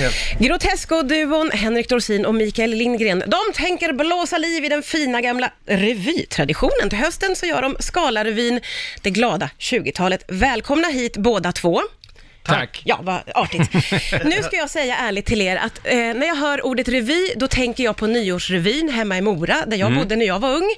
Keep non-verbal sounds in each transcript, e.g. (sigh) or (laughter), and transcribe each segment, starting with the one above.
det. Grotesco-duon Henrik Dorsin och Mikael Lindgren, de tänker blåsa liv i den fina gamla revytraditionen. Till hösten så gör de Skalarevyn, det glada 20-talet. Välkomna hit båda två. Tack. Ja, vad artigt. Nu ska jag säga ärligt till er att eh, när jag hör ordet revy, då tänker jag på nyårsrevyn hemma i Mora, där jag bodde när jag var ung.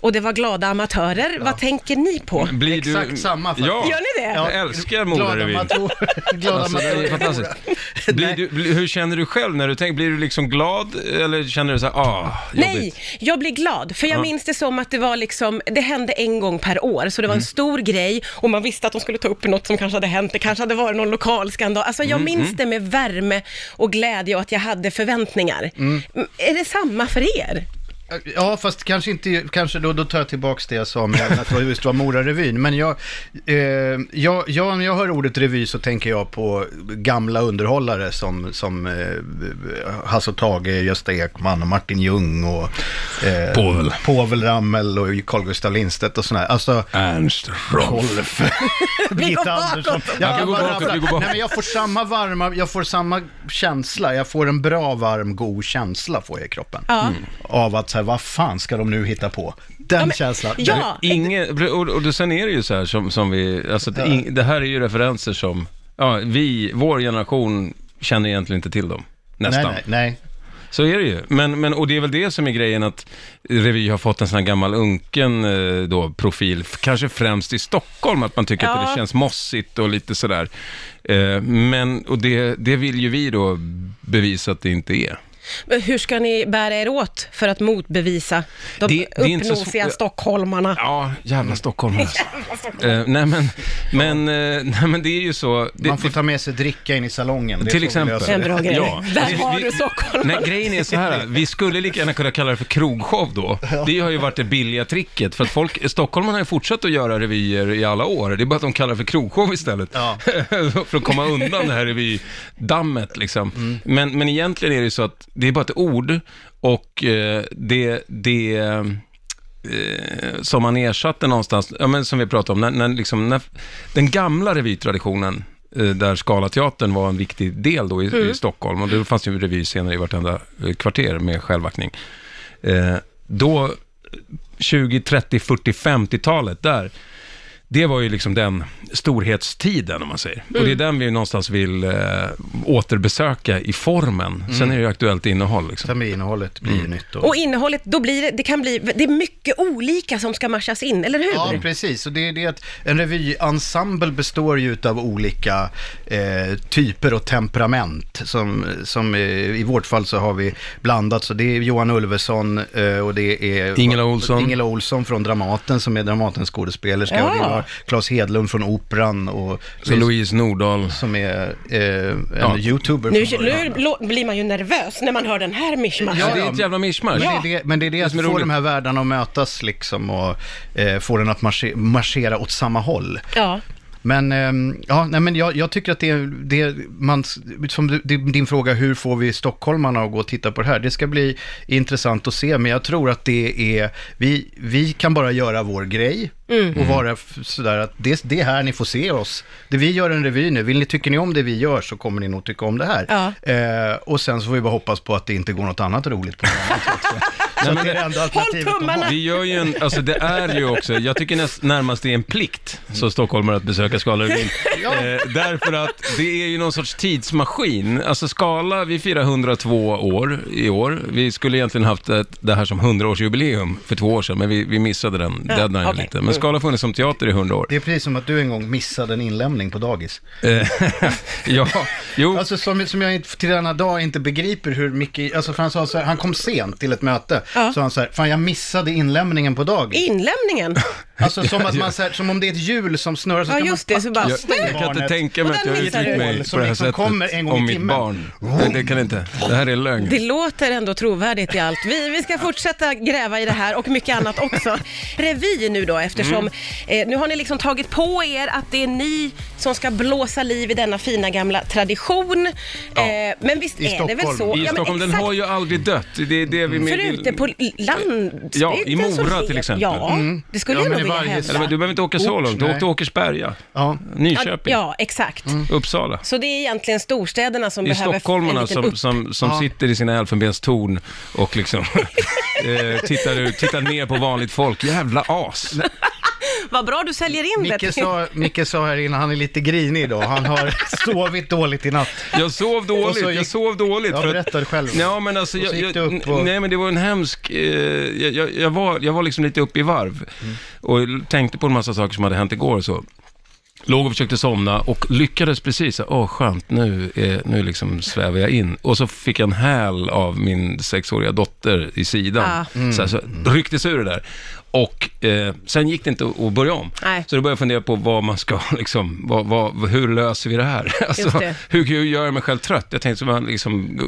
Och det var glada amatörer. Vad tänker ni på? Blir Exakt samma faktiskt. Ja, Gör ni det? jag älskar Glada Mora-revyn. amatörer. (laughs) Glada Alltså, amatörer. fantastiskt. (laughs) Blir du, blir, hur känner du själv när du tänker, blir du liksom glad eller känner du så här, ah, Nej, jobbigt? jag blir glad, för jag Ja. minns det som att det var liksom, det hände en gång per år, så det var en stor grej och man visste att de skulle ta upp något som kanske hade hänt, det kanske hade varit någon lokal skandal. Alltså jag minns det med värme och glädje och att jag hade förväntningar. Mm, Är det samma för er? Ja, fast kanske inte, kanske då, då tar jag tillbaks det jag sa med att det just var Mora-revyn. Men jag, eh, jag, jag, när jag hör ordet revy så tänker jag på gamla underhållare som, som eh, Hasse och Tage, Gösta Ekman och Martin Ljung och eh, Povel. Povel Ramel och Carl Gustaf Lindstedt och sådär. Alltså, Ernst Rolf. (laughs) Birgitta. Andersson. Jag kan gå bara bakåt, vi. Nej, men jag får samma varma, jag får samma känsla. Jag får en bra, varm, god känsla får jag i kroppen. Ja. Av att så här, vad fan ska de nu hitta på? Den Ja, men- känslan. ja. Ingen, och, och sen är det ju så här som, som vi, alltså det, ing, det här är ju referenser som, ja, vi, vår generation känner egentligen inte till dem. Nästan. Nej, nej, nej. Så är det ju. Men, men, och det är väl det som är grejen att revy har fått en sån här gammal unken eh, då, profil, kanske främst i Stockholm, att man tycker att Ja. det känns mossigt och lite sådär. Eh, men, och det, det vill ju vi då bevisa att det inte är. Men Hur ska ni bära er åt för att motbevisa de Det- det är inte så stockholmarna? Ja, jävla Stockholm alltså. (laughs) eh, nej, men, men, eh, nej men det är ju så. Det, Man får ta med sig dricka in i salongen. Det är Till vi exempel. löser En det. bra grej. Ja. Där Vi- har vi- du Stockholm. Nej, grejen är så här, vi skulle lika gärna kunna kalla det för krogshow då. Det har ju varit det billiga tricket, för att folk, stockholmarna har ju fortsatt att göra revyer i alla år. Det är bara att de kallar det för krogshow istället. Ja. (laughs) för att komma undan det här revydammet liksom. Men, men egentligen är det ju så att det är bara ett ord och eh, det, det eh, som man ersatte någonstans, ja, men som vi pratade om, när, när, liksom, när den gamla revytraditionen, eh, där Scalateatern var en viktig del då i, i Stockholm, och det fanns ju revyscener i vartenda kvarter med självaktning. Eh, då, 20, 30, 40, 50-talet, där, det var ju liksom den storhetstiden, om man säger. Och det är den vi någonstans vill eh, återbesöka i formen. Sen är det ju aktuellt innehåll. Liksom. Med innehållet blir ju nytt. Och... Och innehållet, då blir det, det kan bli, det är mycket olika som ska matchas in, eller hur? Ja, precis. Och det är det att en revyensemble består ju av olika eh, typer och temperament. Som, som eh, i vårt fall så har vi blandat. Så det är Johan Ulveson eh, och det är Ingela Olsson. Ingela Olsson från Dramaten som är Dramatens skådespelerska. Ja. Har Claes Hedlund från Operan och Så Louise Nordahl. som är eh, en Ja. YouTuber. Nu, nu blir man ju nervös när man hör den här mischmaschen. Ja, det är ett jävla mischmasch. Men, det är det, men det är det att som är få de här världarna att mötas liksom och eh, få den att marsche, marschera åt samma håll. Ja. Men, ehm, ja, nej, men jag, jag tycker att det, det man, som din fråga, hur får vi stockholmarna att gå och titta på det här? Det ska bli intressant att se, men jag tror att det är, vi, vi kan bara göra vår grej och vara sådär att det, det är här ni får se oss. Det vi gör en revy nu, vill ni, tycker ni om det vi gör så kommer ni nog tycka om det här. Ja. Eh, och sen så får vi bara hoppas på att det inte går något annat roligt på något (laughs) Så att det är alternativet de har. tummarna. Vi gör ju en, alltså det är ju också, jag tycker näst, närmast det är en plikt som stockholmare att besöka Skalarevyn. eh, därför att det är ju någon sorts tidsmaskin. Alltså Skala, vi firar 102 år i år. Vi skulle egentligen haft ett, det här som 100-årsjubileum för två år sedan, men vi, vi missade den Ja, deadline okej. lite. Men Skala har funnits som teater i 100 år. Det är precis som att du en gång missade en inlämning på dagis. Eh, (laughs) ja, jo. Alltså som, som jag till denna dag inte begriper hur mycket, alltså för han sa så här, han kom sent till ett möte, Ja. så han så här, fan jag missade inlämningen på dagis. Inlämningen. (laughs) Alltså som att man så här, som om det är ett hjul som snurrar så Ja, kan just man det, så bara- Jag, jag kan inte tänka mig att jag har uttryckt mig Som på det här liksom sättet kommer en gång i om mitt timmen. barn. Det, det kan inte. Det här är lögn. Det låter ändå trovärdigt i allt. Vi, vi ska fortsätta gräva i det här och mycket annat också. Revy nu då, eftersom Mm. eh, nu har ni liksom tagit på er att det är ni som ska blåsa liv i denna fina gamla tradition. Eh, men visst I är det väl så? I Ja, men Stockholm, den exakt. har ju aldrig dött. Det är det vi För ute på landsbygden Ja, i Mora så till vet- exempel. Ja, det skulle Ja, jag men nog vilja varje- hävda. Eller, men du behöver inte åka så Ort, långt, du nej. åkte Åkersberga, Ja. Nyköping, Ja, exakt. Uppsala. Så det är egentligen storstäderna som Det är behöver en stockholmarna liten som, upp... som, som Ja. sitter i sina elfenbenstorn och liksom (laughs) eh, tittar, ut, tittar ner på vanligt folk. Jävla as. (laughs) Vad bra du säljer in det. Micke sa, Micke sa här innan, han är lite grinig idag. Han har (laughs) sovit dåligt i natt. Jag sov Och dåligt, så gick- jag sov dåligt. Ja, för att- berätta själv. Ja, men alltså, Och så jag, gick jag, du upp och- nej men det var en hemsk, eh, jag, jag, jag, var, jag var liksom lite uppe i varv Mm. Och tänkte på en massa saker som hade hänt igår och så. Låg och försökte somna och lyckades precis, åh skönt, nu, är, nu liksom svävar jag in. Och så fick jag en häl av min sexåriga dotter i sidan. Ah. Så, här, så rycktes ur det där. Och eh, sen gick det inte att att börja om. Nej. Så då började jag fundera på vad man ska, (laughs) liksom, vad, vad, hur löser vi det här? (laughs) Alltså, det. hur, hur gör jag mig själv trött? Jag tänkte, man liksom,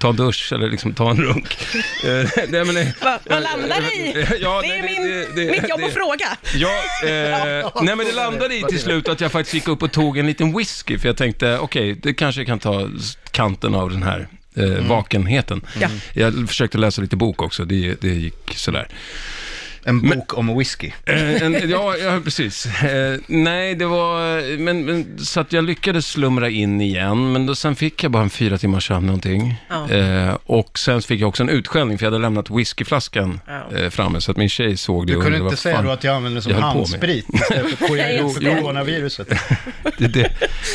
ta en dusch eller liksom ta en runk. (laughs) Eh, nej, men, det- Va, vad landar det i? Ja, det är nej, min, det- det- mitt jobb att fråga. Ja, eh, nej men det landade i till slut att jag faktiskt gick upp och tog en liten whisky, för jag tänkte, okej, det kanske kan ta kanten av den här eh, vakenheten. Ja. Jag försökte läsa lite bok också, det, det gick sådär. En bok om whisky. Eh, en, ja, ja, precis. Eh, nej, det var, men, men, så att jag lyckades slumra in igen, men då, sen fick jag bara en fyra timmars sömn någonting. Ja. Eh, och sen fick jag också en utskällning, för jag hade lämnat whiskyflaskan Ja. eh, framme, så att min tjej såg det Du kunde inte säga då att jag använde som jag handsprit (laughs) istället för coronaviruset. det, det,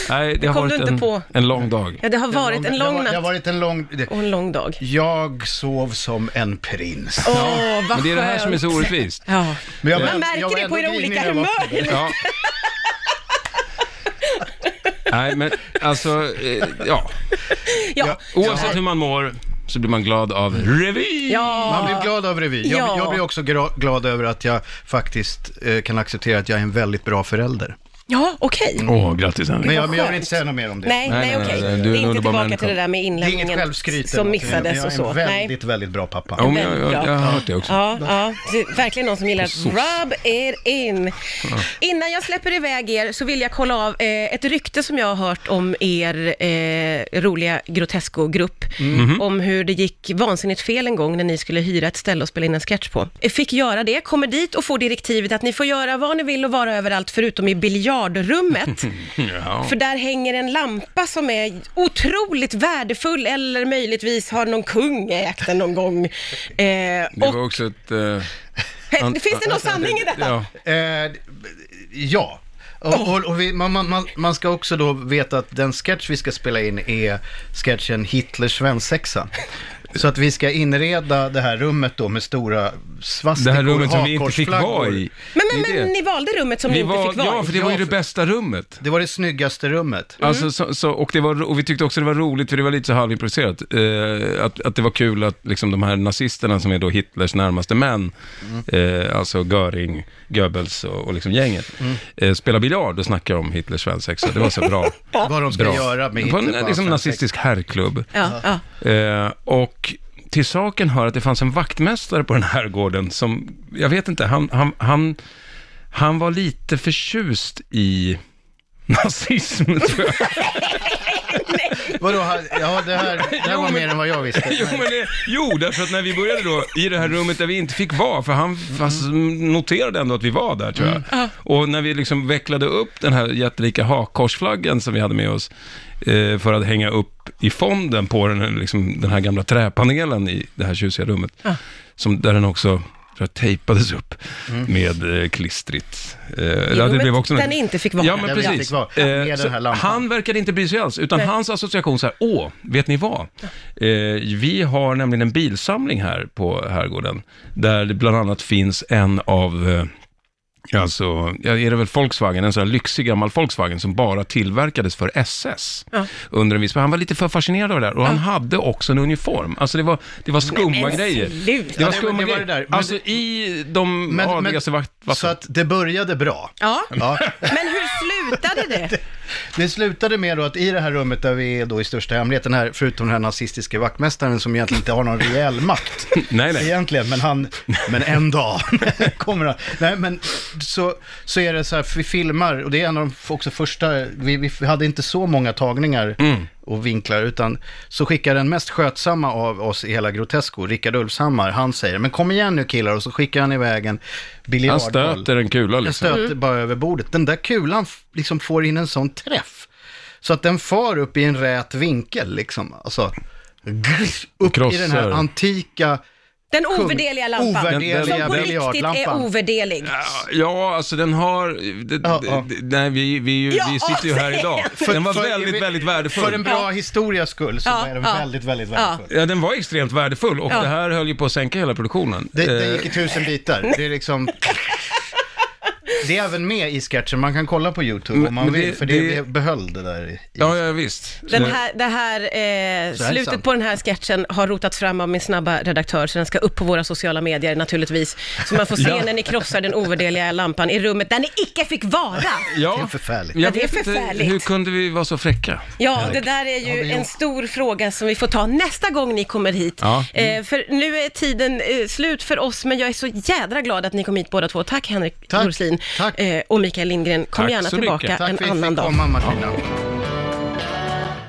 nej, det har kom du varit inte en, på. en lång dag. Ja, det har varit en lång har- Det har natt varit en lång... det- och en lång dag. Jag sov som en prins. Åh, vad Men det är det här som är så orättvist. Ja. Men jag Man ändå- jag märker var det på ändå era grinig olika när jag humör. vaknade. Ja. (laughs) Nej, men alltså, eh, ja. Ja. Oavsett hur man mår så blir man glad av revy. Ja. Man blir glad av revy. Jag, Ja. jag blir också gra- glad över att jag faktiskt eh, kan acceptera att jag är en väldigt bra förälder. Ja, okej. Åh, grattis Henrik. Men jag, men jag vill inte säga något mer om det. Nej, Nej, nej, nej, okej. nej, Det du är är en inte underbar tillbaka människa. till det där med Det är inget inlämningen självskryt. som eller missades någonting. och så. Jag är en Nej. väldigt, väldigt bra pappa. Ja, men jag, jag, jag har hört det också. Ja, ja. Det är verkligen någon som gillar att rub it in. Innan jag släpper iväg er så vill jag kolla av eh, ett rykte som jag har hört om er eh, roliga Grotesco-grupp. Mhm. Om hur det gick vansinnigt fel en gång när ni skulle hyra ett ställe och spela in en sketch på. Jag fick göra det, kommer dit och får direktivet att ni får göra vad ni vill och vara överallt förutom i biljardrummet. (laughs) Ja. För där hänger en lampa som är otroligt värdefull eller möjligtvis har någon kung ägt den någon gång. Eh, Det och var också ett... eh, Finns det någon sanning i detta? Ja. Eh, ja. Och, och, och vi, man, man- man, man ska också då veta att den sketch vi ska spela in är sketchen Hitlers svensexa. Så att vi ska inreda det här rummet då med stora svastikor, Det här rummet som vi inte fick vara i. Men, men, Det är men det. ni valde rummet som ni Vi inte var, fick vara ja, i. för det var ju Ja, det bästa rummet. Det var det snyggaste rummet. Alltså, så, så, och, det var, och vi tyckte också det var roligt, för det var lite så halvimproviserat, eh, att, att det var kul att liksom, de här nazisterna som är då Hitlers närmaste män, eh, alltså Göring, Goebbels och, och liksom gänget, eh, spelar biljard och snackar om Hitlers svensexa. Det var så bra. (laughs) Vad de ska bra. göra med Det var Hitler en på liksom, nazistisk herrklubb. Ja, ja. Eh, och till saken hör att det fanns en vaktmästare på den här gården som, jag vet inte, han, han, han, han var lite förtjust i nazism, tror jag. (laughs) Vadå, ja det här, det här Jo, var men- mer än vad jag visste. Jo, men det, jo, därför att när vi började då i det här rummet där vi inte fick vara, för han fast noterade ändå att vi var där tror jag. Och när vi liksom vecklade upp den här jättelika hakkorsflaggan som vi hade med oss eh, för att hänga upp i fonden på den, här, liksom, den här gamla träpanelen i det här tjusiga rummet, som, där den också tror jag, tejpades upp med eh, klistrigt. Eh, ja, rummet där ni inte fick vara. Ja, men precis. vara, Eh, den han verkade inte bry sig alls, utan Nej. hans association så här, åh, vet ni vad? Eh, vi har nämligen en bilsamling här på Herrgården, där det bland annat finns en av eh, Alltså, ja, är det väl Volkswagen, en sån här lyxig gammal Volkswagen som bara tillverkades för SS Ja. under en viss... Han var lite för fascinerad av det där och han hade också en uniform. Alltså det var, det var skumma men grejer. sluta. Det var Ja, det var- skumma det var grejer. det där. Men alltså i de Men- adligaste vakt- Så vatten. att det började bra. Ja, Ja. men hur slutade (laughs) det? Det slutade med då att i det här rummet där vi är då i största hemlighet, den här, förutom den här nazistiska vaktmästaren som egentligen inte har någon rejäl makt, (laughs) Nej, nej. egentligen, men han, men en dag (laughs) kommer han. Nej, men så, så är det så här, för vi filmar, och det är en av de också första, vi, vi hade inte så många tagningar Mm. och vinklar, utan så skickar den mest skötsamma av oss i hela Grotesco, Rickard Ulfshammar, han säger, men kom igen nu killar, och så skickar han iväg en Han biljardboll. stöter en kula Den liksom. stöter bara över bordet. Den där kulan liksom får in en sån träff. Så att den far upp i en rät vinkel liksom. Alltså, upp i den här Krossar. antika, Den ovärderliga lampan. ovärderliga som på riktigt är biljardlampan. ovärderlig. Ja, alltså den har... Det, Ja, ja. det- Nej, vi, vi, ju- Ja, vi sitter ju här idag. För- Den var för- väldigt, väldigt värdefull. för en bra historias skull så Ja, är den ja. väldigt, väldigt Ja. värdefull. Ja, den var extremt värdefull och Ja. det här höll ju på att sänka hela produktionen. Det, det Eh, gick i tusen bitar. Det är liksom... Det är även med i sketchen, man kan kolla på YouTube om man Men det- vill, för det, det- det behöll det där i. Ja, ja, visst. Den här, det här, eh, Så slutet sant. på den här sketchen har rotats fram av min snabba redaktör, så den ska upp på våra sociala medier naturligtvis. Så man får se (laughs) Ja. när ni krossar den ovärderliga lampan i rummet där ni icke fick vara. Ja, Det är förfärligt. Jag Ja, det är vet inte, förfärligt. hur kunde vi vara så fräcka? Ja, det där är ju en stor fråga som vi får ta nästa gång ni kommer hit. Ja. Eh, för nu är tiden eh, slut för oss, men jag är så jädra glad att ni kom hit båda två. Tack Henrik Tack. Dorsin Tack. eh, och Mikael Lindgren. Kom Tack gärna tillbaka mycket. Tack en för att annan fick dag. komma Martina.